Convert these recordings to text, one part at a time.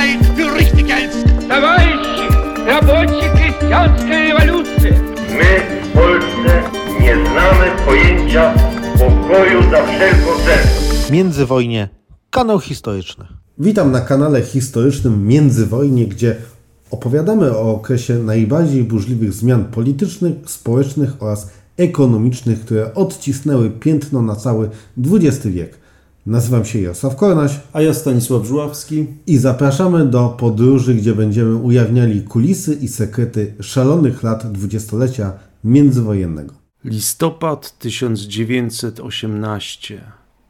Freiheit für richtig hältst. Товарищи, рабочая крестьянская революция. My w Polsce nie znamy pojęcia pokoju za wszelką cenę. Międzywojnie, kanał historyczny. Witam na kanale historycznym Międzywojnie, gdzie opowiadamy o okresie najbardziej burzliwych zmian politycznych, społecznych oraz ekonomicznych, które odcisnęły piętno na cały XX wiek. Nazywam się Jarosław Kornaś A ja Stanisław Żuławski. i zapraszamy do podróży, gdzie będziemy ujawniali kulisy i sekrety szalonych lat dwudziestolecia międzywojennego. Listopad 1918.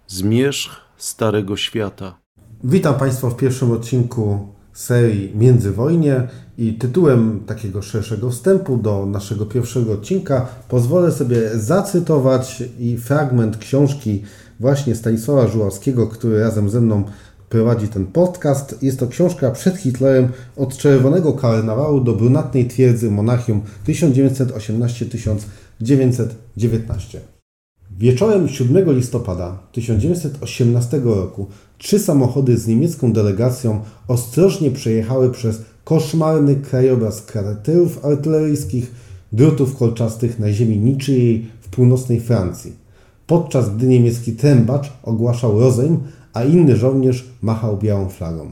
Zmierzch Starego Świata. Witam Państwa w pierwszym odcinku serii Międzywojnie i tytułem takiego szerszego wstępu do naszego pierwszego odcinka pozwolę sobie zacytować i fragment książki właśnie Stanisława Żuławskiego, który razem ze mną prowadzi ten podcast. Jest to książka przed Hitlerem od czerwonego karnawału do brunatnej twierdzy Monachium 1918-1919. Wieczorem 7 listopada 1918 roku trzy samochody z niemiecką delegacją ostrożnie przejechały przez koszmarny krajobraz kraterów artyleryjskich, drutów kolczastych na ziemi niczyjej w północnej Francji, podczas gdy niemiecki trębacz ogłaszał rozejm, a inny żołnierz machał białą flagą.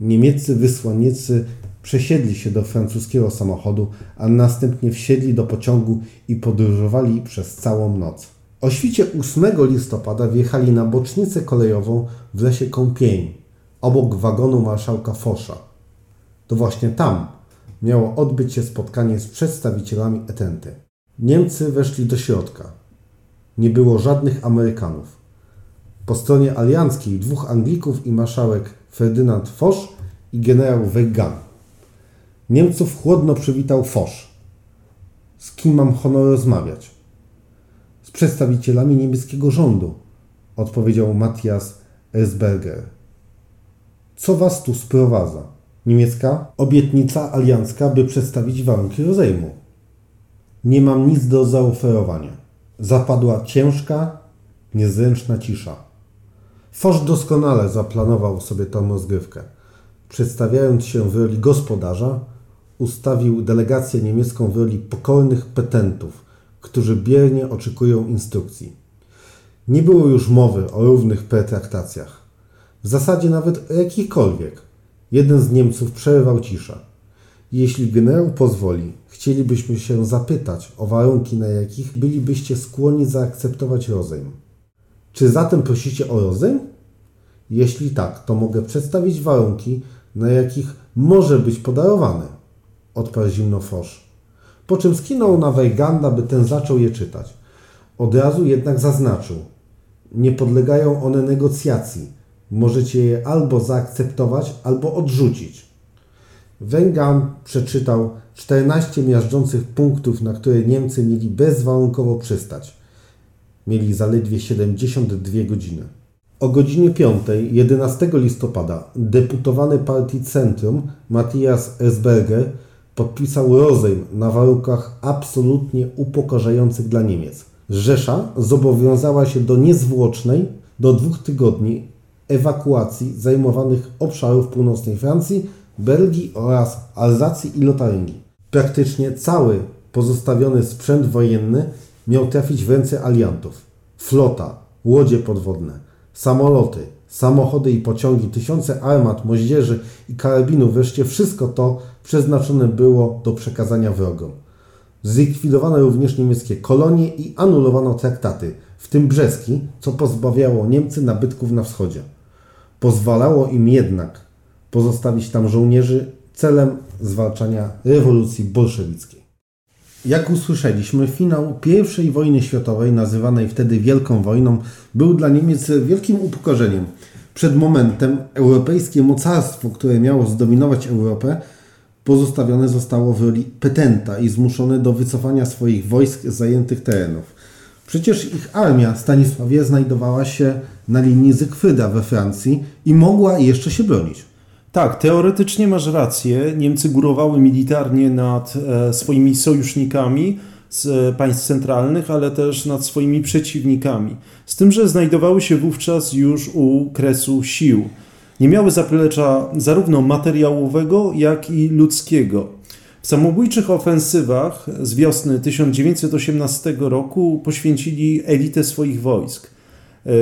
Niemieccy wysłannicy przesiedli się do francuskiego samochodu, a następnie wsiedli do pociągu i podróżowali przez całą noc. O świcie 8 listopada wjechali na bocznicę kolejową w lesie Kąpień, obok wagonu marszałka Fosza. To właśnie tam miało odbyć się spotkanie z przedstawicielami Etenty. Niemcy weszli do środka. Nie było żadnych Amerykanów. Po stronie alianckiej dwóch Anglików i marszałek Ferdynand Foch i generał Weygand. Niemców chłodno przywitał Foch. Z kim mam honor rozmawiać? Z przedstawicielami niemieckiego rządu, odpowiedział Matthias Erzberger. Co was tu sprowadza? Niemiecka obietnica aliancka, by przedstawić warunki rozejmu. Nie mam nic do zaoferowania. Zapadła ciężka, niezręczna cisza. Foch doskonale zaplanował sobie tę rozgrywkę. Przedstawiając się w roli gospodarza, ustawił delegację niemiecką w roli pokornych petentów, którzy biernie oczekują instrukcji. Nie było już mowy o równych pertraktacjach. W zasadzie nawet o jakichkolwiek. Jeden z Niemców przerwał ciszę. Jeśli generał pozwoli, chcielibyśmy się zapytać o warunki, na jakich bylibyście skłonni zaakceptować rozejm. Czy zatem prosicie o rozejm? Jeśli tak, to mogę przedstawić warunki, na jakich może być podarowany, odparł zimno Foch. Po czym skinął na Weiganda, by ten zaczął je czytać. Od razu jednak zaznaczył. Nie podlegają one negocjacji. Możecie je albo zaakceptować, albo odrzucić. Weigand przeczytał 14 miażdżących punktów, na które Niemcy mieli bezwarunkowo przystać. Mieli zaledwie 72 godziny. O godzinie 5, 11 listopada, deputowany partii Centrum Matthias Erzberger podpisał rozejm na warunkach absolutnie upokarzających dla Niemiec. Rzesza zobowiązała się do niezwłocznej, do dwóch tygodni ewakuacji zajmowanych obszarów północnej Francji, Belgii oraz Alzacji i Lotaryngii. Praktycznie cały pozostawiony sprzęt wojenny miał trafić w ręce aliantów. Flota, łodzie podwodne, samoloty, samochody i pociągi, tysiące armat, moździerzy i karabinów, wreszcie wszystko to przeznaczone było do przekazania wrogom. Zlikwidowano również niemieckie kolonie i anulowano traktaty, w tym brzeski, co pozbawiało Niemcy nabytków na wschodzie. Pozwalało im jednak pozostawić tam żołnierzy celem zwalczania rewolucji bolszewickiej. Jak usłyszeliśmy, finał I wojny światowej, nazywanej wtedy Wielką Wojną, był dla Niemiec wielkim upokorzeniem. Przed momentem europejskie mocarstwo, które miało zdominować Europę, pozostawione zostało w roli petenta i zmuszone do wycofania swoich wojsk z zajętych terenów. Przecież ich armia Stanisławie znajdowała się na linii Zygfryda we Francji i mogła jeszcze się bronić. Tak, teoretycznie masz rację. Niemcy górowały militarnie nad e, swoimi sojusznikami z e, państw centralnych, ale też nad swoimi przeciwnikami. Z tym, że znajdowały się wówczas już u kresu sił. nie miały zaplecza zarówno materiałowego, jak i ludzkiego. W samobójczych ofensywach z wiosny 1918 roku poświęcili elitę swoich wojsk.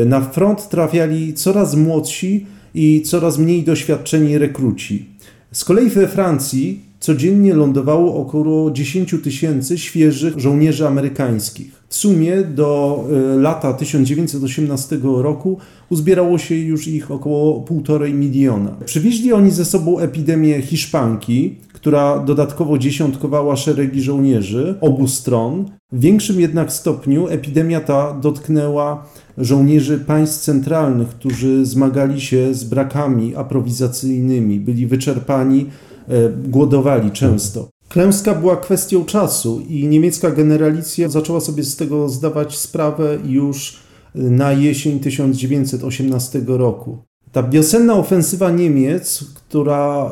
Na front trafiali coraz młodsi i coraz mniej doświadczeni rekruci. Z kolei we Francji codziennie lądowało około 10 tysięcy świeżych żołnierzy amerykańskich. W sumie do e, lata 1918 roku uzbierało się już ich około 1,5 miliona. Przywieźli oni ze sobą epidemię hiszpanki, która dodatkowo dziesiątkowała szeregi żołnierzy obu stron. W większym jednak stopniu epidemia ta dotknęła żołnierzy państw centralnych, którzy zmagali się z brakami aprowizacyjnymi, byli wyczerpani, e, głodowali często. Klęska była kwestią czasu i niemiecka generalicja zaczęła sobie z tego zdawać sprawę już na jesień 1918 roku. Ta wiosenna ofensywa Niemiec, która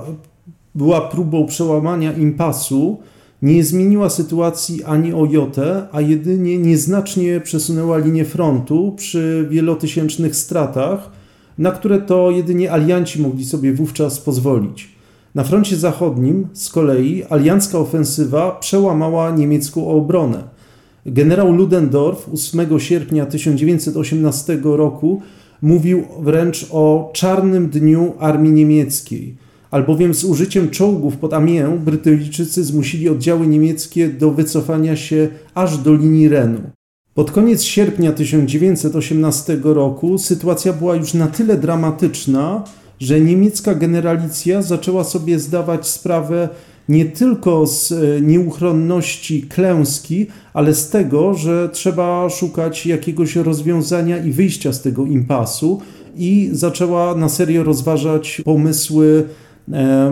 była próbą przełamania impasu, nie zmieniła sytuacji ani o jotę, a jedynie nieznacznie przesunęła linię frontu przy wielotysięcznych stratach, na które to jedynie alianci mogli sobie wówczas pozwolić. Na froncie zachodnim z kolei aliancka ofensywa przełamała niemiecką obronę. Generał Ludendorff 8 sierpnia 1918 roku mówił wręcz o czarnym dniu armii niemieckiej – albowiem z użyciem czołgów pod Amiens Brytyjczycy zmusili oddziały niemieckie do wycofania się aż do linii Renu. Pod koniec sierpnia 1918 roku sytuacja była już na tyle dramatyczna, że niemiecka generalicja zaczęła sobie zdawać sprawę nie tylko z e, nieuchronności klęski, ale z tego, że trzeba szukać jakiegoś rozwiązania i wyjścia z tego impasu, i zaczęła na serio rozważać pomysły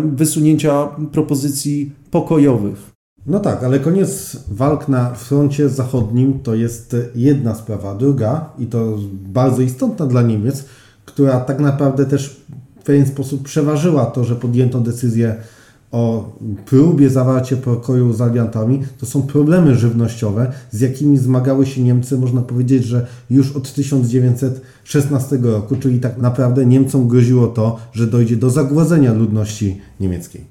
wysunięcia propozycji pokojowych. No tak, ale koniec walk na froncie zachodnim to jest jedna sprawa. Druga, i to bardzo istotna dla Niemiec, która tak naprawdę też w pewien sposób przeważyła to, że podjęto decyzję o próbie zawarcia pokoju z aliantami, to są problemy żywnościowe, z jakimi zmagały się Niemcy, można powiedzieć, że już od 1916 roku, czyli tak naprawdę Niemcom groziło to, że dojdzie do zagładzenia ludności niemieckiej.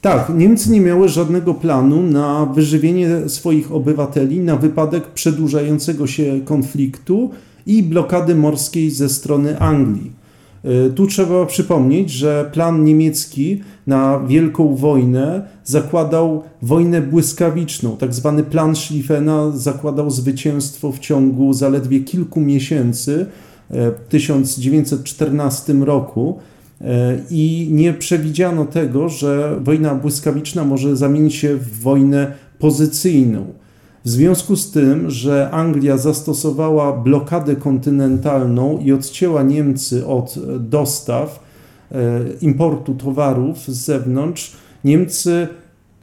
Tak, Niemcy nie miały żadnego planu na wyżywienie swoich obywateli na wypadek przedłużającego się konfliktu i blokady morskiej ze strony Anglii. E, tu trzeba przypomnieć, że plan niemiecki na Wielką Wojnę zakładał wojnę błyskawiczną. Tak zwany plan Schlieffena zakładał zwycięstwo w ciągu zaledwie kilku miesięcy e, w 1914 roku. E, I nie przewidziano tego, że wojna błyskawiczna może zamienić się w wojnę pozycyjną. W związku z tym, że Anglia zastosowała blokadę kontynentalną i odcięła Niemcy od dostaw, e, importu towarów z zewnątrz, Niemcy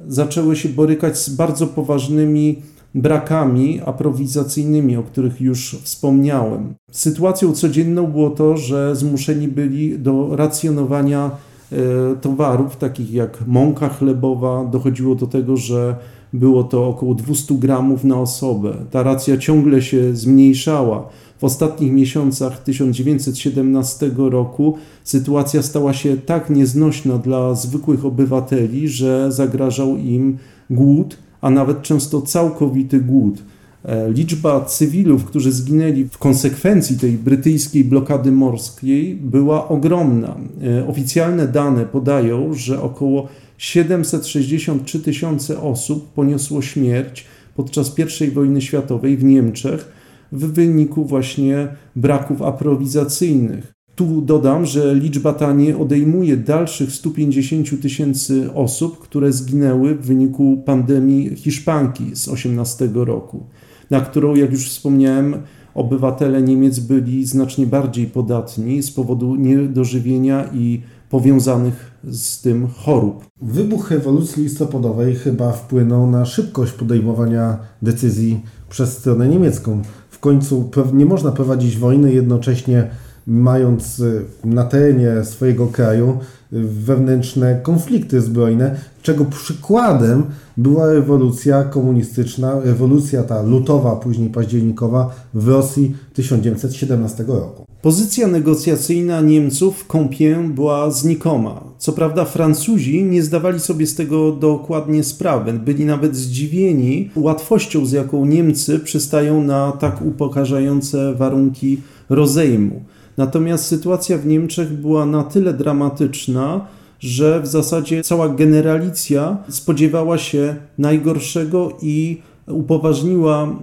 zaczęły się borykać z bardzo poważnymi brakami aprowizacyjnymi, o których już wspomniałem. Sytuacją codzienną było to, że zmuszeni byli do racjonowania e, towarów, takich jak mąka chlebowa. Dochodziło do tego, że było to około 200 gramów na osobę. Ta racja ciągle się zmniejszała. W ostatnich miesiącach 1917 roku sytuacja stała się tak nieznośna dla zwykłych obywateli, że zagrażał im głód, a nawet często całkowity głód. E, liczba cywilów, którzy zginęli w konsekwencji tej brytyjskiej blokady morskiej, była ogromna. E, oficjalne dane podają, że około 763 tysiące osób poniosło śmierć podczas I wojny światowej w Niemczech w wyniku właśnie braków aprowizacyjnych. Tu dodam, że liczba ta nie odejmuje dalszych 150 tysięcy osób, które zginęły w wyniku pandemii Hiszpanki z 18 roku, na którą, jak już wspomniałem, obywatele Niemiec byli znacznie bardziej podatni z powodu niedożywienia i powiązanych z tym chorób. Wybuch rewolucji listopadowej chyba wpłynął na szybkość podejmowania decyzji przez stronę niemiecką. W końcu nie można prowadzić wojny jednocześnie mając y, na terenie swojego kraju y, wewnętrzne konflikty zbrojne, czego przykładem była rewolucja komunistyczna, rewolucja ta lutowa, później październikowa w Rosji 1917 roku. Pozycja negocjacyjna Niemców w Compiègne była znikoma. Co prawda Francuzi nie zdawali sobie z tego dokładnie sprawy. Byli nawet zdziwieni łatwością, z jaką Niemcy przystają na tak upokarzające warunki rozejmu. Natomiast sytuacja w Niemczech była na tyle dramatyczna, że w zasadzie cała generalicja spodziewała się najgorszego i upoważniła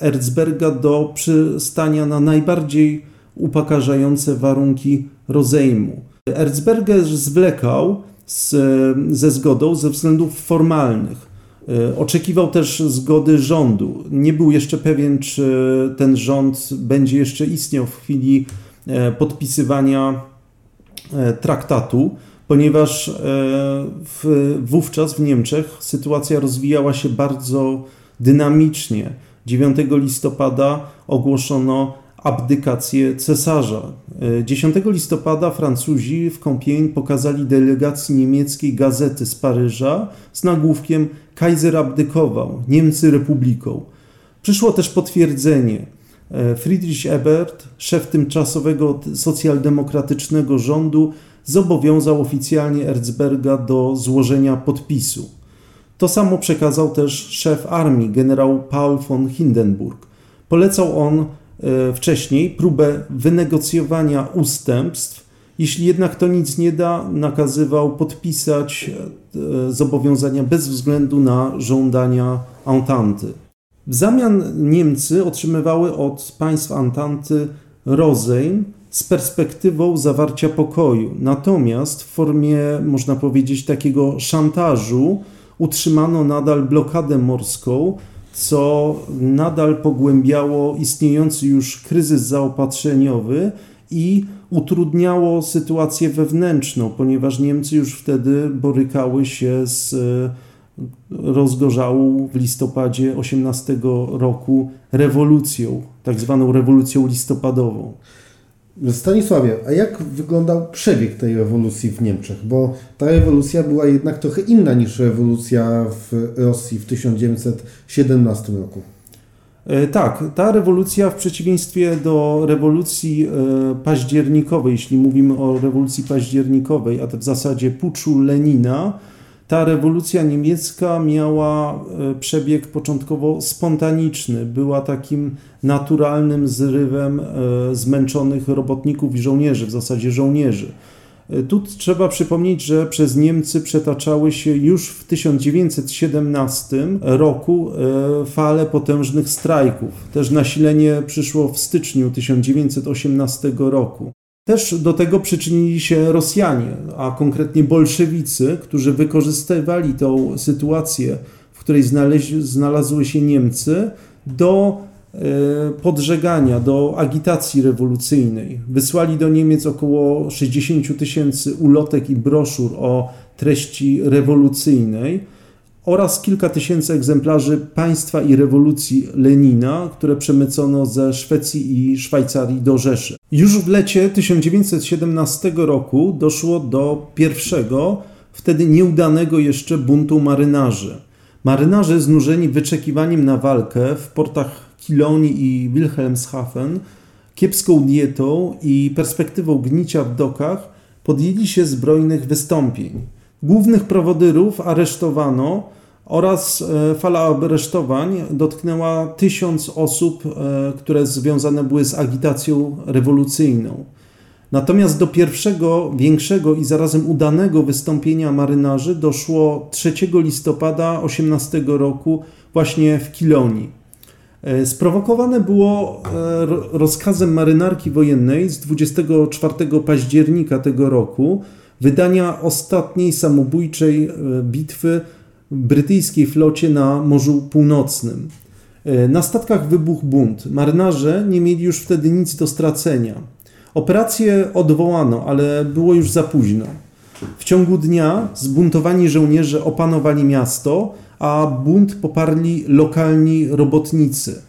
Erzberga do przystania na najbardziej upokarzające warunki rozejmu. Erzberger zwlekał z, ze zgodą ze względów formalnych. Oczekiwał też zgody rządu. Nie był jeszcze pewien, czy ten rząd będzie jeszcze istniał w chwili podpisywania traktatu, ponieważ w, wówczas w Niemczech sytuacja rozwijała się bardzo dynamicznie. 9 listopada ogłoszono abdykację cesarza. 10 listopada Francuzi w Compiègne pokazali delegacji niemieckiej gazety z Paryża z nagłówkiem Kaiser abdykował, Niemcy republiką. Przyszło też potwierdzenie. Friedrich Ebert, szef tymczasowego socjaldemokratycznego rządu, zobowiązał oficjalnie Erzberga do złożenia podpisu. To samo przekazał też szef armii, generał Paul von Hindenburg. Polecał on wcześniej próbę wynegocjowania ustępstw. Jeśli jednak to nic nie da, nakazywał podpisać zobowiązania bez względu na żądania Ententy. W zamian Niemcy otrzymywały od państw Ententy rozejm z perspektywą zawarcia pokoju. Natomiast w formie, można powiedzieć, takiego szantażu utrzymano nadal blokadę morską, co nadal pogłębiało istniejący już kryzys zaopatrzeniowy i utrudniało sytuację wewnętrzną, ponieważ Niemcy już wtedy borykały się z rozgorzałą w listopadzie 18 roku rewolucją, tak zwaną rewolucją listopadową. Stanisławie, a jak wyglądał przebieg tej rewolucji w Niemczech? Bo ta rewolucja była jednak trochę inna niż rewolucja w Rosji w 1917 roku. Tak, ta rewolucja w przeciwieństwie do rewolucji październikowej, jeśli mówimy o rewolucji październikowej, a to w zasadzie puczu Lenina, ta rewolucja niemiecka miała przebieg początkowo spontaniczny, była takim naturalnym zrywem zmęczonych robotników i żołnierzy, w zasadzie żołnierzy. Tu trzeba przypomnieć, że przez Niemcy przetaczały się już w 1917 roku fale potężnych strajków. Też nasilenie przyszło w styczniu 1918 roku. Też do tego przyczynili się Rosjanie, a konkretnie bolszewicy, którzy wykorzystywali tą sytuację, w której znalazły się Niemcy, do podżegania, do agitacji rewolucyjnej. Wysłali do Niemiec około 60 tysięcy ulotek i broszur o treści rewolucyjnej oraz kilka tysięcy egzemplarzy Państwa i rewolucji Lenina, które przemycono ze Szwecji i Szwajcarii do Rzeszy. Już w lecie 1917 roku doszło do pierwszego, wtedy nieudanego jeszcze buntu marynarzy. Marynarze znużeni wyczekiwaniem na walkę w portach Kiloni i Wilhelmshaven, kiepską dietą i perspektywą gnicia w dokach, podjęli się zbrojnych wystąpień. Głównych prowodyrów aresztowano oraz fala aresztowań dotknęła tysiąc osób, które związane były z agitacją rewolucyjną. Natomiast do pierwszego, większego i zarazem udanego wystąpienia marynarzy doszło 3 listopada 18 roku właśnie w Kilonii. Sprowokowane było rozkazem marynarki wojennej z 24 października tego roku wydania ostatniej samobójczej bitwy brytyjskiej flocie na Morzu Północnym. Na statkach wybuchł bunt. Marynarze nie mieli już wtedy nic do stracenia. Operację odwołano, ale było już za późno. W ciągu dnia zbuntowani żołnierze opanowali miasto, a bunt poparli lokalni robotnicy.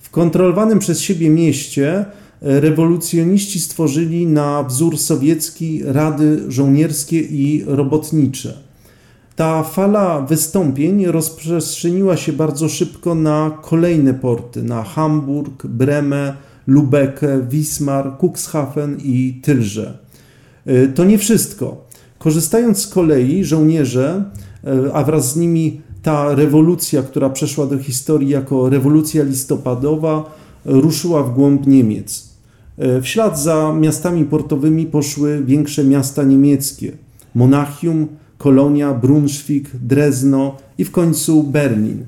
W kontrolowanym przez siebie mieście rewolucjoniści stworzyli na wzór sowiecki rady żołnierskie i robotnicze. Ta fala wystąpień rozprzestrzeniła się bardzo szybko na kolejne porty, na Hamburg, Bremę, Lubeckę, Wismar, Cuxhaven i Tylże. E, to nie wszystko. Korzystając z kolei, żołnierze, e, a wraz z nimi ta rewolucja, która przeszła do historii jako rewolucja listopadowa, ruszyła w głąb Niemiec. E, w ślad za miastami portowymi poszły większe miasta niemieckie: Monachium, Kolonia, Brunswick, Drezno i w końcu Berlin.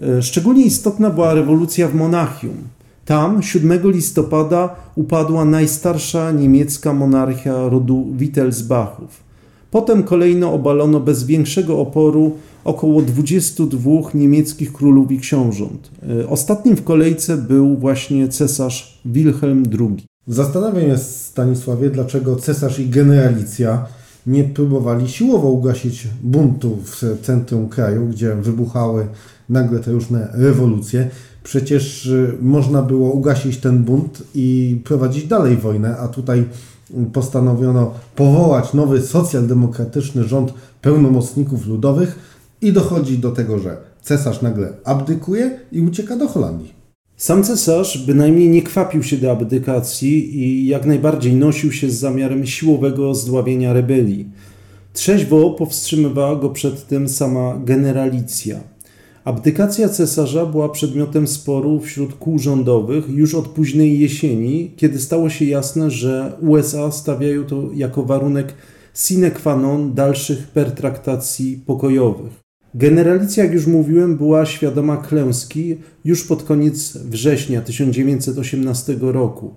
E, szczególnie istotna była rewolucja w Monachium. Tam 7 listopada upadła najstarsza niemiecka monarchia rodu Wittelsbachów. Potem kolejno obalono bez większego oporu około 22 niemieckich królów i książąt. E, ostatnim w kolejce był właśnie cesarz Wilhelm II. Zastanawiam się, Stanisławie, dlaczego cesarz i generalicja nie próbowali siłowo ugasić buntu w centrum kraju, gdzie wybuchały nagle te różne rewolucje. Przecież y, można było ugasić ten bunt i prowadzić dalej wojnę, a tutaj postanowiono powołać nowy socjaldemokratyczny rząd pełnomocników ludowych i dochodzi do tego, że cesarz nagle abdykuje i ucieka do Holandii. Sam cesarz bynajmniej nie kwapił się do abdykacji i jak najbardziej nosił się z zamiarem siłowego zdławienia rebelii. Trzeźwo powstrzymywała go przed tym sama generalicja. Abdykacja cesarza była przedmiotem sporu wśród kół rządowych już od późnej jesieni, kiedy stało się jasne, że USA stawiają to jako warunek sine qua non dalszych pertraktacji pokojowych. Generalicja, jak już mówiłem, była świadoma klęski już pod koniec września 1918 roku.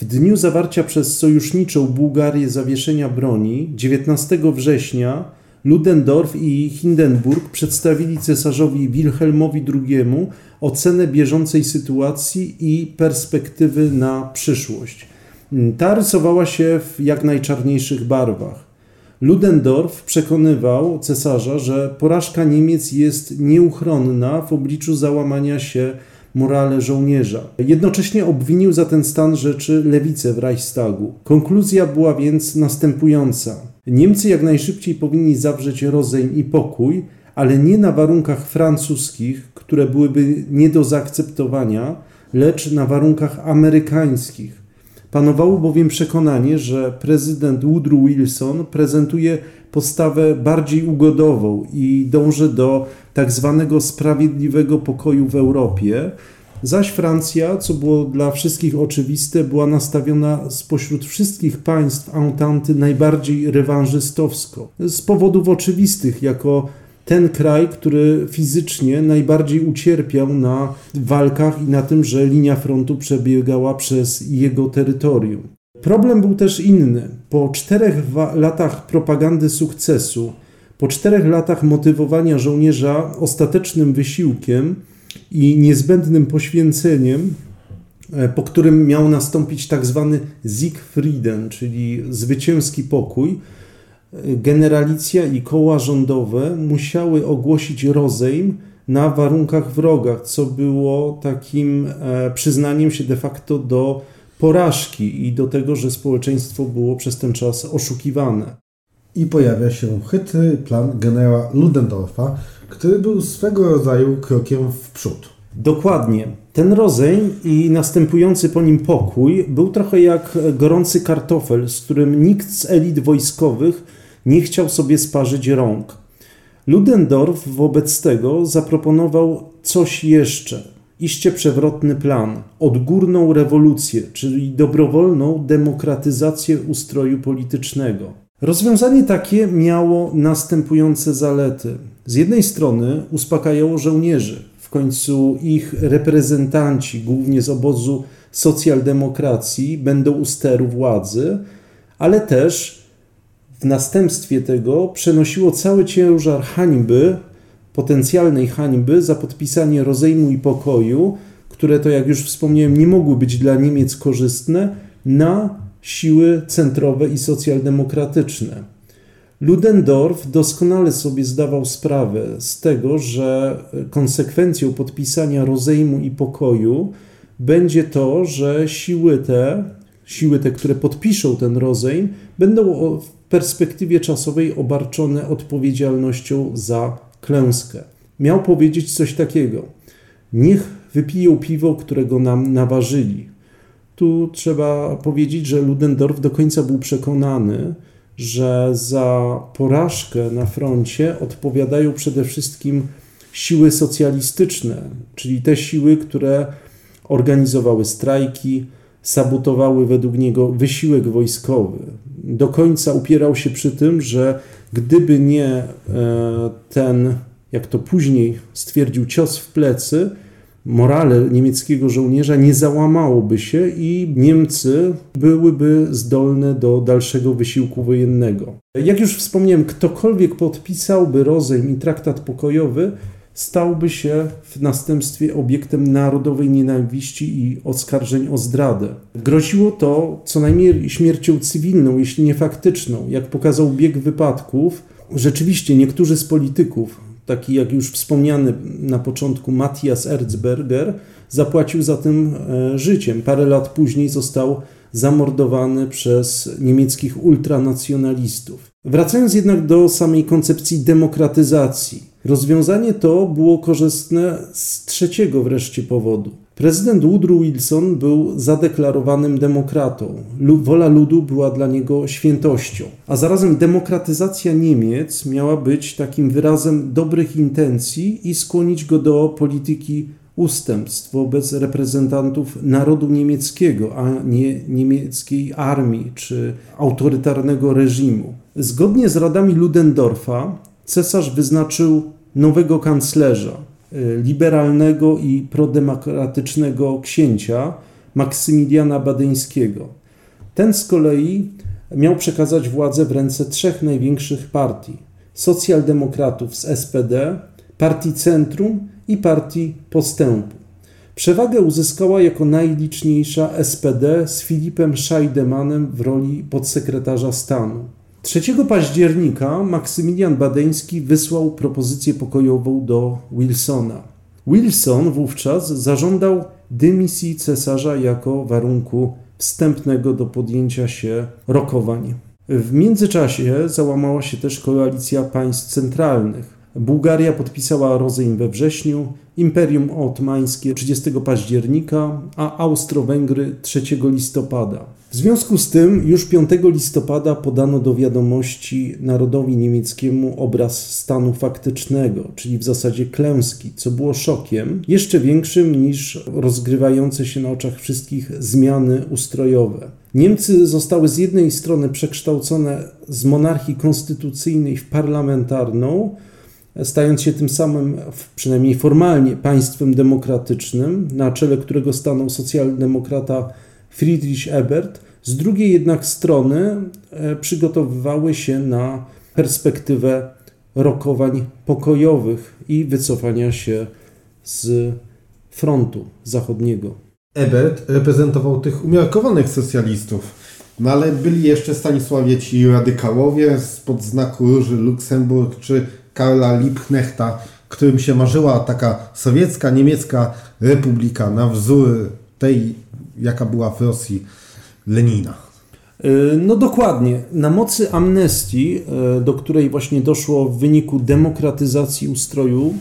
W dniu zawarcia przez sojuszniczą Bułgarię zawieszenia broni 19 września Ludendorff i Hindenburg przedstawili cesarzowi Wilhelmowi II ocenę bieżącej sytuacji i perspektywy na przyszłość. Ta rysowała się w jak najczarniejszych barwach. Ludendorff przekonywał cesarza, że porażka Niemiec jest nieuchronna w obliczu załamania się morale żołnierza. Jednocześnie obwinił za ten stan rzeczy lewicę w Reichstagu. Konkluzja była więc następująca. Niemcy jak najszybciej powinni zawrzeć rozejm i pokój, ale nie na warunkach francuskich, które byłyby nie do zaakceptowania, lecz na warunkach amerykańskich, Panowało bowiem przekonanie, że prezydent Woodrow Wilson prezentuje postawę bardziej ugodową i dąży do tak zwanego sprawiedliwego pokoju w Europie, zaś Francja, co było dla wszystkich oczywiste, była nastawiona spośród wszystkich państw Ententy najbardziej rewanżystowsko. Z powodów oczywistych, jako ten kraj, który fizycznie najbardziej ucierpiał na walkach i na tym, że linia frontu przebiegała przez jego terytorium. Problem był też inny. Po czterech latach propagandy sukcesu, po czterech latach motywowania żołnierza ostatecznym wysiłkiem i niezbędnym poświęceniem, e, po którym miał nastąpić tak zwany Siegfrieden, czyli zwycięski pokój, generalicja i koła rządowe musiały ogłosić rozejm na warunkach wrogach, co było takim e, przyznaniem się de facto do porażki i do tego, że społeczeństwo było przez ten czas oszukiwane. I pojawia się chytry plan generała Ludendorffa, który był swego rodzaju krokiem w przód. Dokładnie. Ten rozejm i następujący po nim pokój był trochę jak gorący kartofel, z którym nikt z elit wojskowych nie chciał sobie sparzyć rąk. Ludendorff wobec tego zaproponował coś jeszcze, iście przewrotny plan, odgórną rewolucję, czyli dobrowolną demokratyzację ustroju politycznego. Rozwiązanie takie miało następujące zalety. Z jednej strony uspokajało żołnierzy, w końcu ich reprezentanci, głównie z obozu socjaldemokracji, będą u steru władzy, ale też w następstwie tego przenosiło cały ciężar hańby, potencjalnej hańby za podpisanie rozejmu i pokoju, które to, jak już wspomniałem, nie mogły być dla Niemiec korzystne, na siły centrowe i socjaldemokratyczne. Ludendorff doskonale sobie zdawał sprawę z tego, że konsekwencją podpisania rozejmu i pokoju będzie to, że siły te, siły te, które podpiszą ten rozejm, będą perspektywie czasowej obarczone odpowiedzialnością za klęskę. Miał powiedzieć coś takiego: Niech wypiją piwo, którego nam naważyli. Tu trzeba powiedzieć, że Ludendorff do końca był przekonany, że za porażkę na froncie odpowiadają przede wszystkim siły socjalistyczne, czyli te siły, które organizowały strajki, sabotowały według niego wysiłek wojskowy. Do końca upierał się przy tym, że gdyby nie e, ten, jak to później stwierdził, cios w plecy, morale niemieckiego żołnierza nie załamałoby się i Niemcy byłyby zdolne do dalszego wysiłku wojennego. Jak już wspomniałem, ktokolwiek podpisałby rozejm i traktat pokojowy, stałby się w następstwie obiektem narodowej nienawiści i oskarżeń o zdradę. Groziło to co najmniej śmiercią cywilną, jeśli nie faktyczną. Jak pokazał bieg wypadków, rzeczywiście niektórzy z polityków, taki jak już wspomniany na początku Matthias Erzberger, zapłacił za tym e, życiem. Parę lat później został zamordowany przez niemieckich ultranacjonalistów. Wracając jednak do samej koncepcji demokratyzacji, rozwiązanie to było korzystne z trzeciego wreszcie powodu. Prezydent Woodrow Wilson był zadeklarowanym demokratą. Wola ludu była dla niego świętością. A zarazem demokratyzacja Niemiec miała być takim wyrazem dobrych intencji i skłonić go do polityki ustępstw wobec reprezentantów narodu niemieckiego, a nie niemieckiej armii czy autorytarnego reżimu. Zgodnie z radami Ludendorffa cesarz wyznaczył nowego kanclerza, y, liberalnego i prodemokratycznego księcia Maksymiliana Badeńskiego. Ten z kolei miał przekazać władzę w ręce trzech największych partii: socjaldemokratów z SPD, partii Centrum i partii Postępu. Przewagę uzyskała jako najliczniejsza SPD z Filipem Scheidemanem w roli podsekretarza stanu. 3 października Maksymilian Badeński wysłał propozycję pokojową do Wilsona. Wilson wówczas zażądał dymisji cesarza jako warunku wstępnego do podjęcia się rokowań. W międzyczasie załamała się też koalicja państw centralnych. Bułgaria podpisała rozejm we wrześniu, Imperium Ottomańskie 30 października, a Austro-Węgry 3 listopada. W związku z tym już 5 listopada podano do wiadomości narodowi niemieckiemu obraz stanu faktycznego, czyli w zasadzie klęski, co było szokiem jeszcze większym niż rozgrywające się na oczach wszystkich zmiany ustrojowe. Niemcy zostały z jednej strony przekształcone z monarchii konstytucyjnej w parlamentarną, stając się tym samym, przynajmniej formalnie, państwem demokratycznym, na czele którego stanął socjaldemokrata Friedrich Ebert. Z drugiej jednak strony e, przygotowywały się na perspektywę rokowań pokojowych i wycofania się z frontu zachodniego. Ebert reprezentował tych umiarkowanych socjalistów, no ale byli jeszcze Stanisławieci radykałowie spod znaku Róży Luksemburg czy Karla Liebknechta, którym się marzyła taka sowiecka, niemiecka republika na wzór tej, jaka była w Rosji Lenina. E, no dokładnie. Na mocy amnestii, e, do której właśnie doszło w wyniku demokratyzacji ustroju,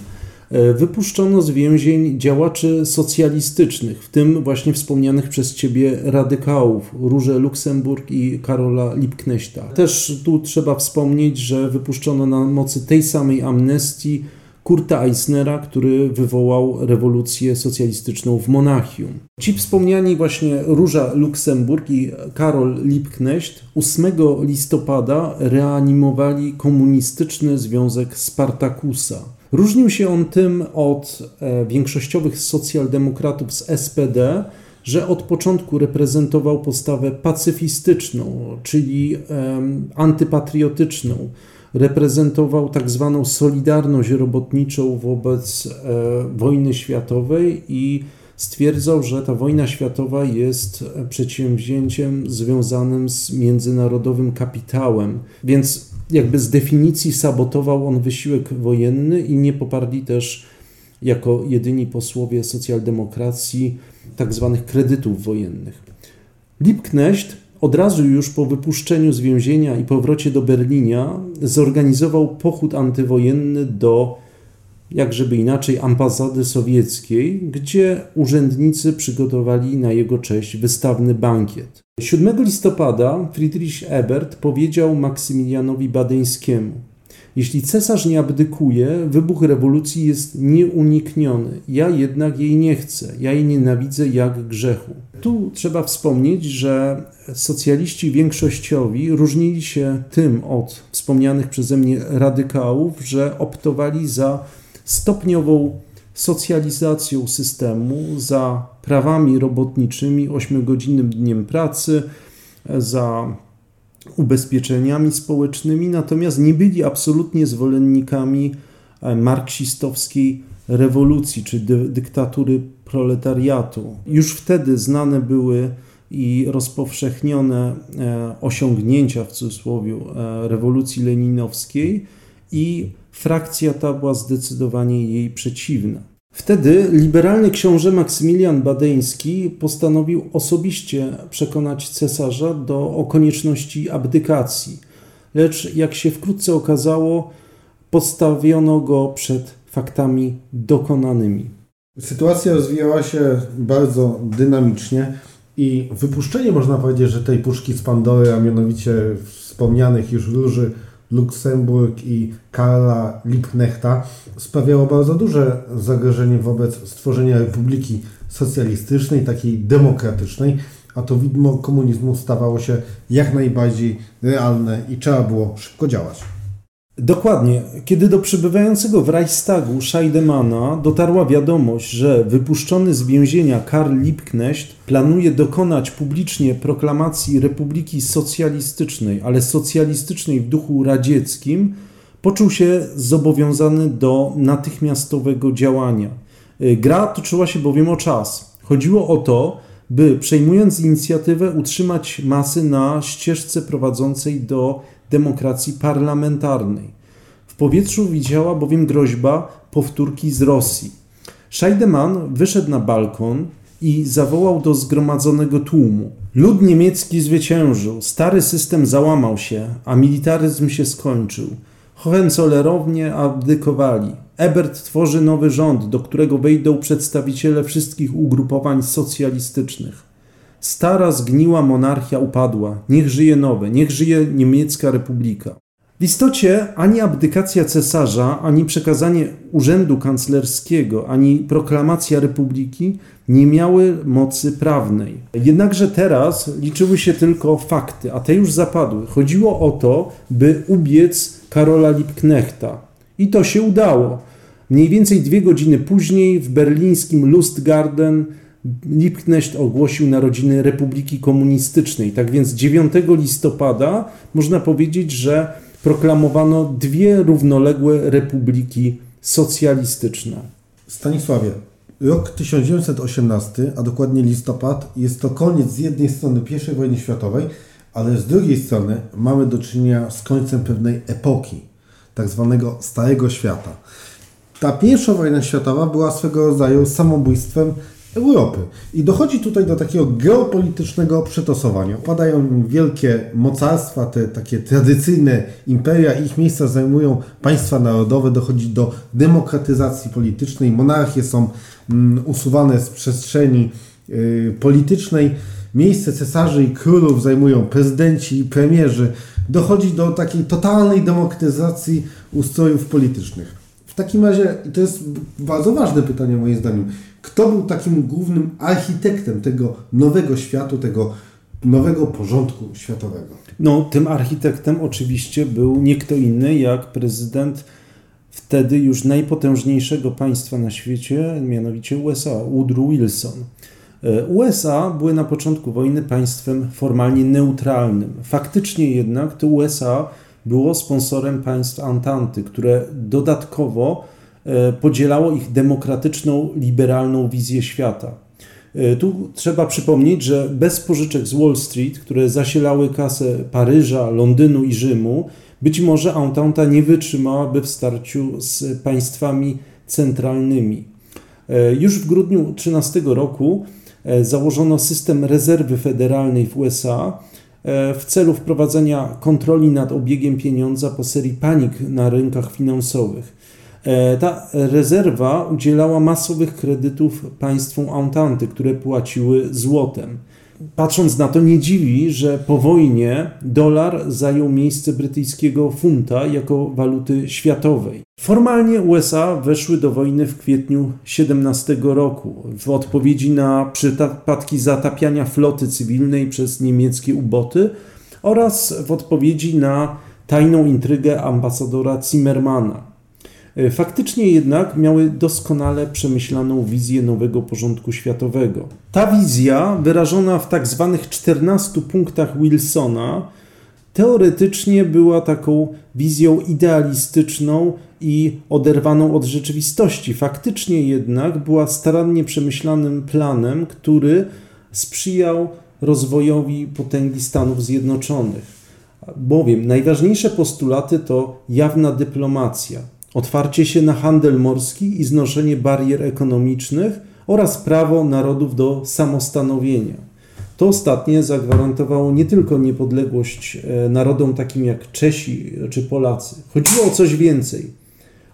wypuszczono z więzień działaczy socjalistycznych, w tym właśnie wspomnianych przez Ciebie radykałów, Róże Luksemburg i Karola Liebknechta. Też tu trzeba wspomnieć, że wypuszczono na mocy tej samej amnestii Kurta Eisnera, który wywołał rewolucję socjalistyczną w Monachium. Ci wspomniani właśnie Róża Luksemburg i Karol Liebknecht 8 listopada reanimowali komunistyczny związek Spartakusa. Różnił się on tym od e, większościowych socjaldemokratów z SPD, że od początku reprezentował postawę pacyfistyczną, czyli antypatriotyczną. Reprezentował tak zwaną solidarność robotniczą wobec e, wojny światowej i stwierdzał, że ta wojna światowa jest przedsięwzięciem związanym z międzynarodowym kapitałem, więc jakby z definicji sabotował on wysiłek wojenny i nie poparli też jako jedyni posłowie socjaldemokracji tak zwanych kredytów wojennych. Liebknecht od razu już po wypuszczeniu z więzienia i powrocie do Berlinia zorganizował pochód antywojenny do jak żeby inaczej, ambasady sowieckiej, gdzie urzędnicy przygotowali na jego cześć wystawny bankiet. 7 listopada Friedrich Ebert powiedział Maksymilianowi Badeńskiemu: Jeśli cesarz nie abdykuje, wybuch rewolucji jest nieunikniony. Ja jednak jej nie chcę, ja jej nienawidzę jak grzechu. Tu trzeba wspomnieć, że socjaliści większościowi różnili się tym od wspomnianych przeze mnie radykałów, że optowali za stopniową socjalizacją systemu, za prawami robotniczymi, ośmiogodzinnym dniem pracy, za ubezpieczeniami społecznymi, natomiast nie byli absolutnie zwolennikami marksistowskiej rewolucji czy dy dyktatury proletariatu. Już wtedy znane były i rozpowszechnione e, osiągnięcia w cudzysłowie e, rewolucji leninowskiej i frakcja ta była zdecydowanie jej przeciwna. Wtedy liberalny książę Maksymilian Badeński postanowił osobiście przekonać cesarza do o konieczności abdykacji, lecz jak się wkrótce okazało, postawiono go przed faktami dokonanymi. Sytuacja rozwijała się bardzo dynamicznie i wypuszczenie, można powiedzieć, że tej puszki z Pandory, a mianowicie wspomnianych już róży Luksemburg i Karla Liebknechta sprawiało bardzo duże zagrożenie wobec stworzenia republiki socjalistycznej, takiej demokratycznej, a to widmo komunizmu stawało się jak najbardziej realne i trzeba było szybko działać. Dokładnie. Kiedy do przybywającego w Reichstagu Scheidemana dotarła wiadomość, że wypuszczony z więzienia Karl Liebknecht planuje dokonać publicznie proklamacji Republiki Socjalistycznej, ale socjalistycznej w duchu radzieckim, poczuł się zobowiązany do natychmiastowego działania. Gra toczyła się bowiem o czas. Chodziło o to, by przejmując inicjatywę utrzymać masy na ścieżce prowadzącej do demokracji parlamentarnej. W powietrzu widziała bowiem groźba powtórki z Rosji. Scheidemann wyszedł na balkon i zawołał do zgromadzonego tłumu. Lud niemiecki zwyciężył, stary system załamał się, a militaryzm się skończył. Hohenzollerownie abdykowali. Ebert tworzy nowy rząd, do którego wejdą przedstawiciele wszystkich ugrupowań socjalistycznych. Stara, zgniła monarchia upadła. Niech żyje nowe, niech żyje niemiecka republika. W istocie ani abdykacja cesarza, ani przekazanie urzędu kanclerskiego, ani proklamacja republiki nie miały mocy prawnej. Jednakże teraz liczyły się tylko fakty, a te już zapadły. Chodziło o to, by ubiec Karola Liebknechta. I to się udało. Mniej więcej dwie godziny później w berlińskim Lustgarten Liebknecht ogłosił narodziny Republiki Komunistycznej. Tak więc 9 listopada można powiedzieć, że proklamowano dwie równoległe republiki socjalistyczne. Stanisławie, rok 1918, a dokładnie listopad, jest to koniec z jednej strony I wojny światowej, ale z drugiej strony mamy do czynienia z końcem pewnej epoki, tak zwanego Starego Świata. Ta pierwsza wojna światowa była swego rodzaju samobójstwem Europy. I dochodzi tutaj do takiego geopolitycznego przetosowania. Padają wielkie mocarstwa, te takie tradycyjne imperia, ich miejsca zajmują państwa narodowe, dochodzi do demokratyzacji politycznej, monarchie są mm, usuwane z przestrzeni y, politycznej, miejsce cesarzy i królów zajmują prezydenci i premierzy, dochodzi do takiej totalnej demokratyzacji ustrojów politycznych. W takim razie, to jest bardzo ważne pytanie moim zdaniem, kto był takim głównym architektem tego nowego światu, tego nowego porządku światowego? No, tym architektem oczywiście był nie kto inny jak prezydent wtedy już najpotężniejszego państwa na świecie, mianowicie USA, Woodrow Wilson. E, USA były na początku wojny państwem formalnie neutralnym. Faktycznie jednak to USA było sponsorem państw Antanty, które dodatkowo podzielało ich demokratyczną, liberalną wizję świata. E, tu trzeba przypomnieć, że bez pożyczek z Wall Street, które zasilały kasę Paryża, Londynu i Rzymu, być może Entente nie wytrzymałaby w starciu z państwami centralnymi. E, już w grudniu 13 roku założono system rezerwy federalnej w USA w celu wprowadzenia kontroli nad obiegiem pieniądza po serii panik na rynkach finansowych. E, ta rezerwa udzielała masowych kredytów państwom Ententy, które płaciły złotem. Patrząc na to, nie dziwi, że po wojnie dolar zajął miejsce brytyjskiego funta jako waluty światowej. Formalnie USA weszły do wojny w kwietniu 17 roku w odpowiedzi na przypadki zatapiania floty cywilnej przez niemieckie uboty oraz w odpowiedzi na tajną intrygę ambasadora Zimmermana. E, faktycznie jednak miały doskonale przemyślaną wizję nowego porządku światowego. Ta wizja, wyrażona w tak zwanych 14 punktach Wilsona, teoretycznie była taką wizją idealistyczną i oderwaną od rzeczywistości. Faktycznie jednak była starannie przemyślanym planem, który sprzyjał rozwojowi potęgi Stanów Zjednoczonych. Bowiem najważniejsze postulaty to jawna dyplomacja, otwarcie się na handel morski i znoszenie barier ekonomicznych oraz prawo narodów do samostanowienia. To ostatnie zagwarantowało nie tylko niepodległość e, narodom takim jak Czesi czy Polacy. Chodziło o coś więcej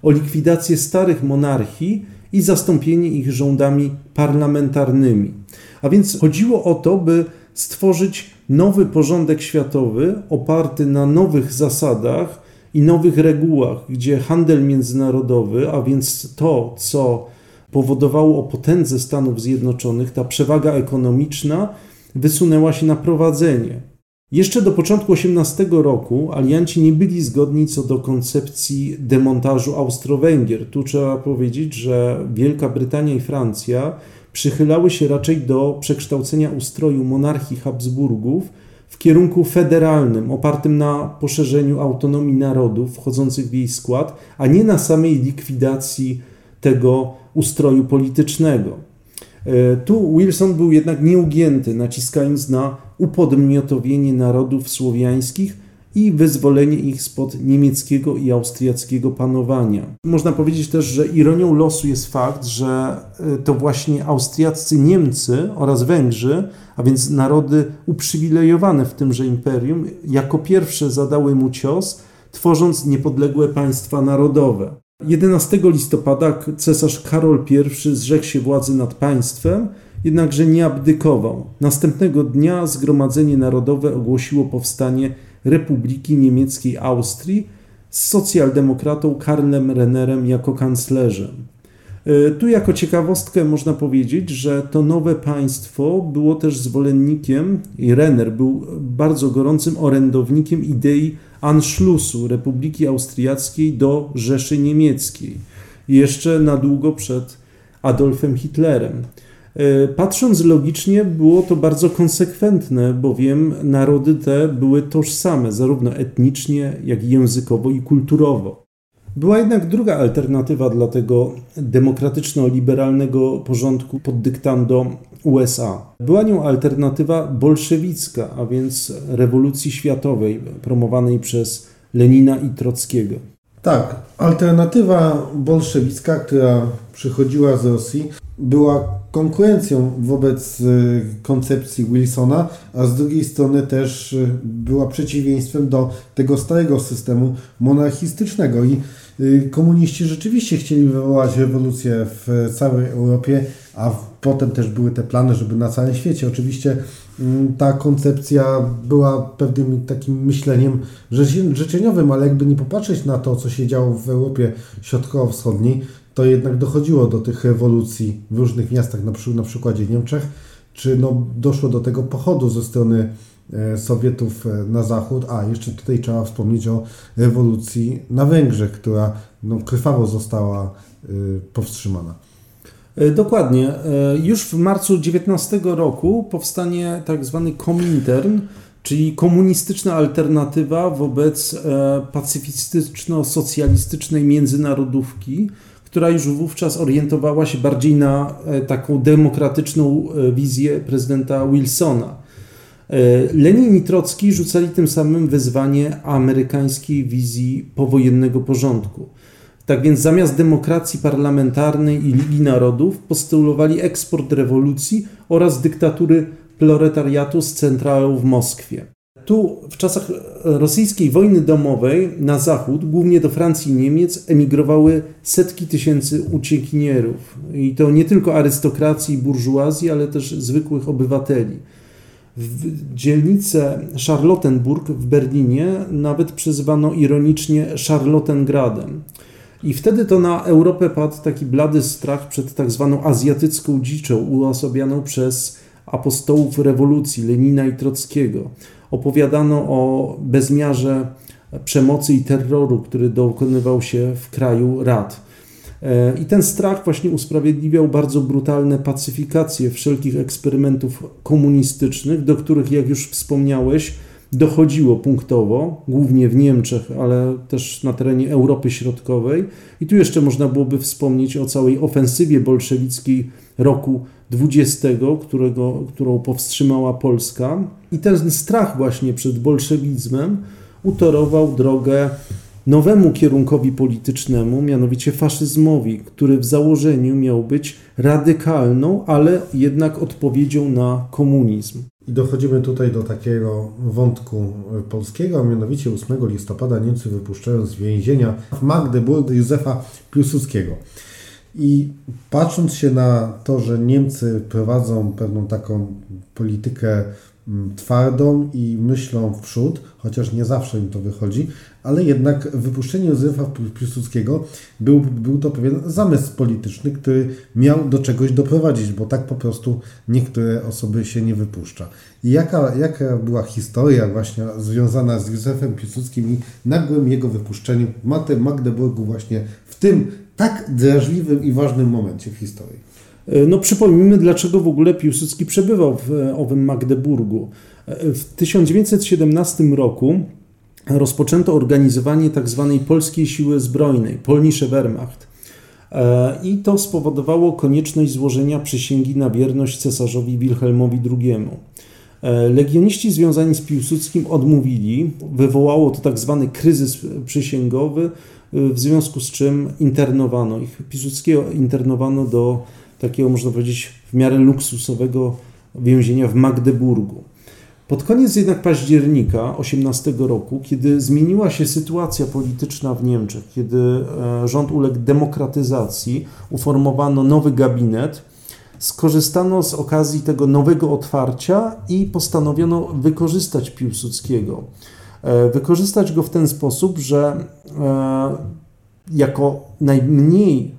o likwidację starych monarchii i zastąpienie ich rządami parlamentarnymi. A więc chodziło o to, by stworzyć nowy porządek światowy oparty na nowych zasadach i nowych regułach, gdzie handel międzynarodowy, a więc to, co powodowało potędze Stanów Zjednoczonych, ta przewaga ekonomiczna, wysunęła się na prowadzenie. Jeszcze do początku XVIII roku alianci nie byli zgodni co do koncepcji demontażu Austro-Węgier. Tu trzeba powiedzieć, że Wielka Brytania i Francja przychylały się raczej do przekształcenia ustroju monarchii Habsburgów w kierunku federalnym, opartym na poszerzeniu autonomii narodów wchodzących w jej skład, a nie na samej likwidacji tego ustroju politycznego. E, tu Wilson był jednak nieugięty, naciskając na upodmiotowienie narodów słowiańskich i wyzwolenie ich spod niemieckiego i austriackiego panowania. Można powiedzieć też, że ironią losu jest fakt, że e, to właśnie austriaccy Niemcy oraz Węgrzy, a więc narody uprzywilejowane w tymże imperium, jako pierwsze zadały mu cios, tworząc niepodległe państwa narodowe. 11 listopada cesarz Karol I zrzekł się władzy nad państwem, jednakże nie abdykował. Następnego dnia Zgromadzenie Narodowe ogłosiło powstanie Republiki Niemieckiej Austrii z socjaldemokratą Karlem Rennerem jako kanclerzem. E, tu jako ciekawostkę można powiedzieć, że to nowe państwo było też zwolennikiem i Renner był bardzo gorącym orędownikiem idei Anschlussu Republiki Austriackiej do Rzeszy Niemieckiej, jeszcze na długo przed Adolfem Hitlerem. E, patrząc logicznie, było to bardzo konsekwentne, bowiem narody te były tożsame zarówno etnicznie, jak i językowo i kulturowo. Była jednak druga alternatywa dla tego demokratyczno-liberalnego porządku pod dyktando USA. Była nią alternatywa bolszewicka, a więc rewolucji światowej promowanej przez Lenina i Trockiego. Tak, alternatywa bolszewicka, która przychodziła z Rosji, była konkurencją wobec y, koncepcji Wilsona, a z drugiej strony też y, była przeciwieństwem do tego starego systemu monarchistycznego. I y, komuniści rzeczywiście chcieli wywołać rewolucję w całej Europie, a potem też były te plany, żeby na całym świecie. Oczywiście mm, ta koncepcja była pewnym takim myśleniem życzeniowym, ale jakby nie popatrzeć na to, co się działo w Europie Środkowo-Wschodniej, to jednak dochodziło do tych rewolucji w różnych miastach, na, przy, na przykładzie Niemczech, czy no, doszło do tego pochodu ze strony e, Sowietów e, na zachód, a jeszcze tutaj trzeba wspomnieć o rewolucji na Węgrzech, która no, krwawo została e, powstrzymana. Dokładnie. Już w marcu 19 roku powstanie tak zwany Komintern, czyli komunistyczna alternatywa wobec pacyfistyczno-socjalistycznej międzynarodówki, która już wówczas orientowała się bardziej na e, taką demokratyczną e, wizję prezydenta Wilsona. E, Lenin i Trocki rzucali tym samym wyzwanie amerykańskiej wizji powojennego porządku. Tak więc zamiast demokracji parlamentarnej i Ligi Narodów postulowali eksport rewolucji oraz dyktatury proletariatu z centralą w Moskwie. Tu w czasach rosyjskiej wojny domowej na zachód, głównie do Francji i Niemiec, emigrowały setki tysięcy uciekinierów. I to nie tylko arystokracji i burżuazji, ale też zwykłych obywateli. W dzielnicę Charlottenburg w Berlinie nawet przezywano ironicznie Charlottengradem. I wtedy to na Europę padł taki blady strach przed tak zwaną azjatycką dziczą, uosobianą przez apostołów rewolucji Lenina i Trockiego. Opowiadano o bezmiarze przemocy i terroru, który dokonywał się w kraju rad. I ten strach właśnie usprawiedliwiał bardzo brutalne pacyfikacje wszelkich eksperymentów komunistycznych, do których, jak już wspomniałeś, dochodziło punktowo, głównie w Niemczech, ale też na terenie Europy Środkowej. I tu jeszcze można byłoby wspomnieć o całej ofensywie bolszewickiej roku 20, którego, którą powstrzymała Polska. I ten strach właśnie przed bolszewizmem utorował drogę nowemu kierunkowi politycznemu, mianowicie faszyzmowi, który w założeniu miał być radykalną, ale jednak odpowiedzią na komunizm. I dochodzimy tutaj do takiego wątku polskiego, a mianowicie 8 listopada Niemcy wypuszczają z więzienia w Magdeburgu Józefa Piłsudskiego. I patrząc się na to, że Niemcy prowadzą pewną taką politykę mm, twardą i myślą w przód, chociaż nie zawsze im to wychodzi, ale jednak wypuszczenie Józefa Piłsudskiego był, był to pewien zamysł polityczny, który miał do czegoś doprowadzić, bo tak po prostu niektóre osoby się nie wypuszcza. I jaka, jaka była historia właśnie związana z Józefem Piłsudskim i nagłym jego wypuszczeniem w Magdeburgu właśnie w tym tak drażliwym i ważnym momencie w historii? No przypomnijmy, dlaczego w ogóle Piłsudski przebywał w owym Magdeburgu. W 1917 roku rozpoczęto organizowanie tzw. Tak polskiej siły zbrojnej, Polnische Wehrmacht. E, I to spowodowało konieczność złożenia przysięgi na wierność cesarzowi Wilhelmowi II. E, legioniści związani z Piłsudskim odmówili, wywołało to tzw. Tak kryzys przysięgowy, e, w związku z czym internowano ich. Piłsudskiego internowano do takiego, można powiedzieć, w miarę luksusowego więzienia w Magdeburgu. Pod koniec jednak października 18 roku, kiedy zmieniła się sytuacja polityczna w Niemczech, kiedy e, rząd uległ demokratyzacji, uformowano nowy gabinet, skorzystano z okazji tego nowego otwarcia i postanowiono wykorzystać Piłsudskiego. E, wykorzystać go w ten sposób, że e, jako najmniej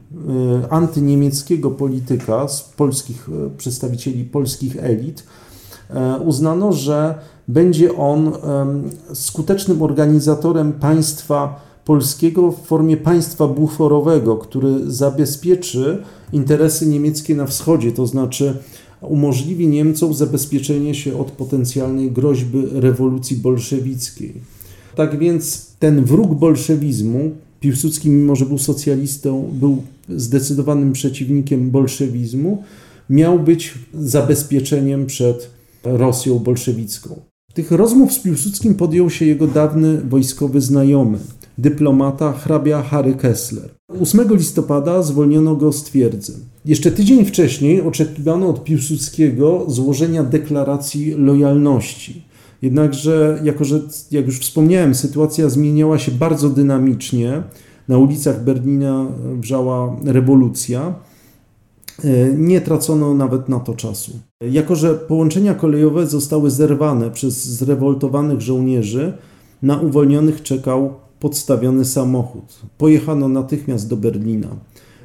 antyniemieckiego polityka z polskich przedstawicieli polskich elit, E, uznano, że będzie on skutecznym organizatorem państwa polskiego w formie państwa buforowego, który zabezpieczy interesy niemieckie na wschodzie, to znaczy umożliwi Niemcom zabezpieczenie się od potencjalnej groźby rewolucji bolszewickiej. Tak więc ten wróg bolszewizmu, Piłsudski, mimo że był socjalistą, był zdecydowanym przeciwnikiem bolszewizmu, miał być zabezpieczeniem przed Rosją bolszewicką. Tych rozmów z Piłsudskim podjął się jego dawny wojskowy znajomy, dyplomata hrabia Harry Kessler. 8 listopada zwolniono go z twierdzy. Jeszcze tydzień wcześniej oczekiwano od Piłsudskiego złożenia deklaracji lojalności. Jednakże, jako że, jak już wspomniałem, sytuacja zmieniała się bardzo dynamicznie, na ulicach Berlina wrzała rewolucja, E, nie tracono nawet na to czasu. Jako, że połączenia kolejowe zostały zerwane przez zrewoltowanych żołnierzy, na uwolnionych czekał podstawiony samochód. Pojechano natychmiast do Berlina.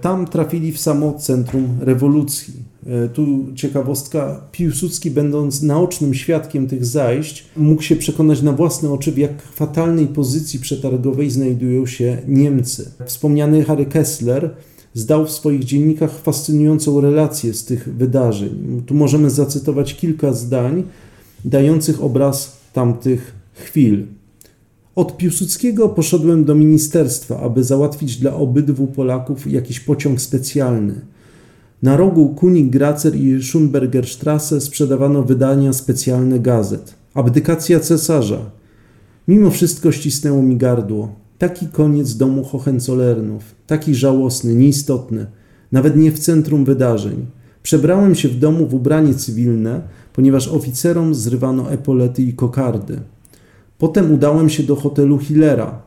Tam trafili w samo centrum rewolucji. E, tu ciekawostka, Piłsudski będąc naocznym świadkiem tych zajść, mógł się przekonać na własne oczy, w jak fatalnej pozycji przetargowej znajdują się Niemcy. Wspomniany Harry Kessler zdał w swoich dziennikach fascynującą relację z tych wydarzeń. Tu możemy zacytować kilka zdań dających obraz tamtych chwil. Od Piłsudskiego poszedłem do ministerstwa, aby załatwić dla obydwu Polaków jakiś pociąg specjalny. Na rogu Kunig-Gracer i Schönbergerstrasse sprzedawano wydania specjalne gazet. Abdykacja cesarza. Mimo wszystko ścisnęło mi gardło. Taki koniec domu Hohenzollernów, taki żałosny, nieistotny, nawet nie w centrum wydarzeń. Przebrałem się w domu w ubranie cywilne, ponieważ oficerom zrywano epolety i kokardy. Potem udałem się do hotelu Hillera.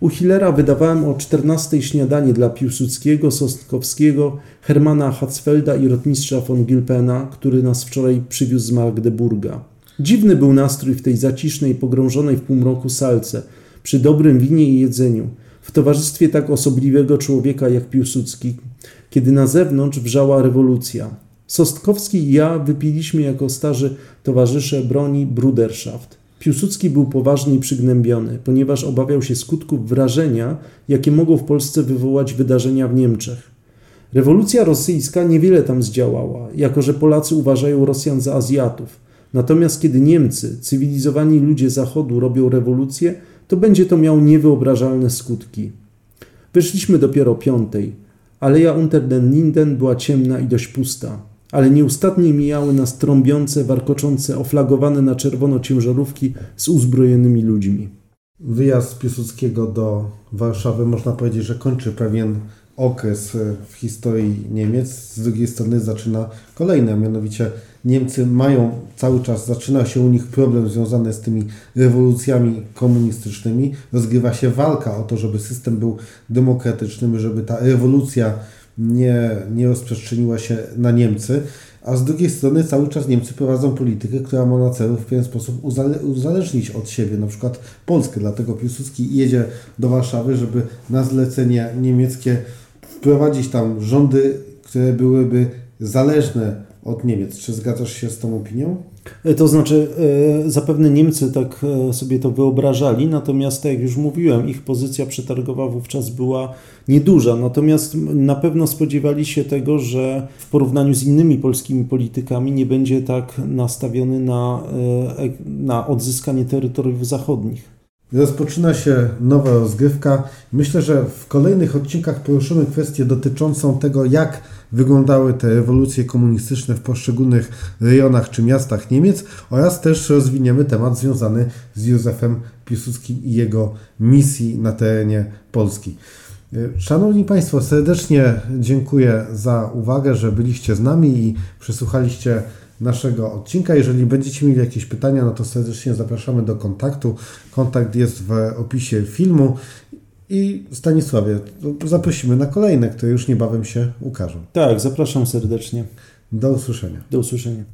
U Hillera wydawałem o 14 śniadanie dla Piłsudskiego, Sosnkowskiego, Hermana Hatzfelda i rotmistrza von Gilpena, który nas wczoraj przywiózł z Magdeburga. Dziwny był nastrój w tej zacisznej, pogrążonej w półmroku salce, przy dobrym winie i jedzeniu, w towarzystwie tak osobliwego człowieka jak Piłsudski, kiedy na zewnątrz wrzała rewolucja. Sostkowski i ja wypiliśmy jako starzy towarzysze broni Bruderschaft. Piłsudski był poważnie przygnębiony, ponieważ obawiał się skutków wrażenia, jakie mogą w Polsce wywołać wydarzenia w Niemczech. Rewolucja rosyjska niewiele tam zdziałała, jako że Polacy uważają Rosjan za Azjatów. Natomiast kiedy Niemcy, cywilizowani ludzie Zachodu, robią rewolucję, to będzie to miało niewyobrażalne skutki. Wyszliśmy dopiero piątej. Aleja Unter den Linden była ciemna i dość pusta, ale nieustannie mijały nas trąbiące, warkoczące, oflagowane na czerwono ciężarówki z uzbrojonymi ludźmi. Wyjazd Piłsudskiego do Warszawy można powiedzieć, że kończy pewien okres w historii Niemiec. Z drugiej strony zaczyna kolejny, a mianowicie Niemcy mają cały czas, zaczyna się u nich problem związany z tymi rewolucjami komunistycznymi. Rozgrywa się walka o to, żeby system był demokratyczny, żeby ta rewolucja nie, nie rozprzestrzeniła się na Niemcy. A z drugiej strony cały czas Niemcy prowadzą politykę, która ma na celu w pewien sposób uzależnić od siebie na przykład Polskę. Dlatego Piłsudski jedzie do Warszawy, żeby na zlecenie niemieckie wprowadzić tam rządy, które byłyby zależne od Niemiec. Czy zgadzasz się z tą opinią? To znaczy, e, zapewne Niemcy tak e, sobie to wyobrażali, natomiast, tak jak już mówiłem, ich pozycja przetargowa wówczas była nieduża. Natomiast na pewno spodziewali się tego, że w porównaniu z innymi polskimi politykami nie będzie tak nastawiony na, e, na odzyskanie terytoriów zachodnich. Rozpoczyna się nowa rozgrywka. Myślę, że w kolejnych odcinkach poruszymy kwestię dotyczącą tego, jak wyglądały te rewolucje komunistyczne w poszczególnych rejonach czy miastach Niemiec oraz też rozwiniemy temat związany z Józefem Piłsudskim i jego misji na terenie Polski. Szanowni Państwo, serdecznie dziękuję za uwagę, że byliście z nami i przysłuchaliście naszego odcinka. Jeżeli będziecie mieli jakieś pytania, no to serdecznie zapraszamy do kontaktu. Kontakt jest w opisie filmu. I Stanisławie, zaprosimy na kolejne, które już niebawem się ukażą. Tak, zapraszam serdecznie. Do usłyszenia. Do usłyszenia.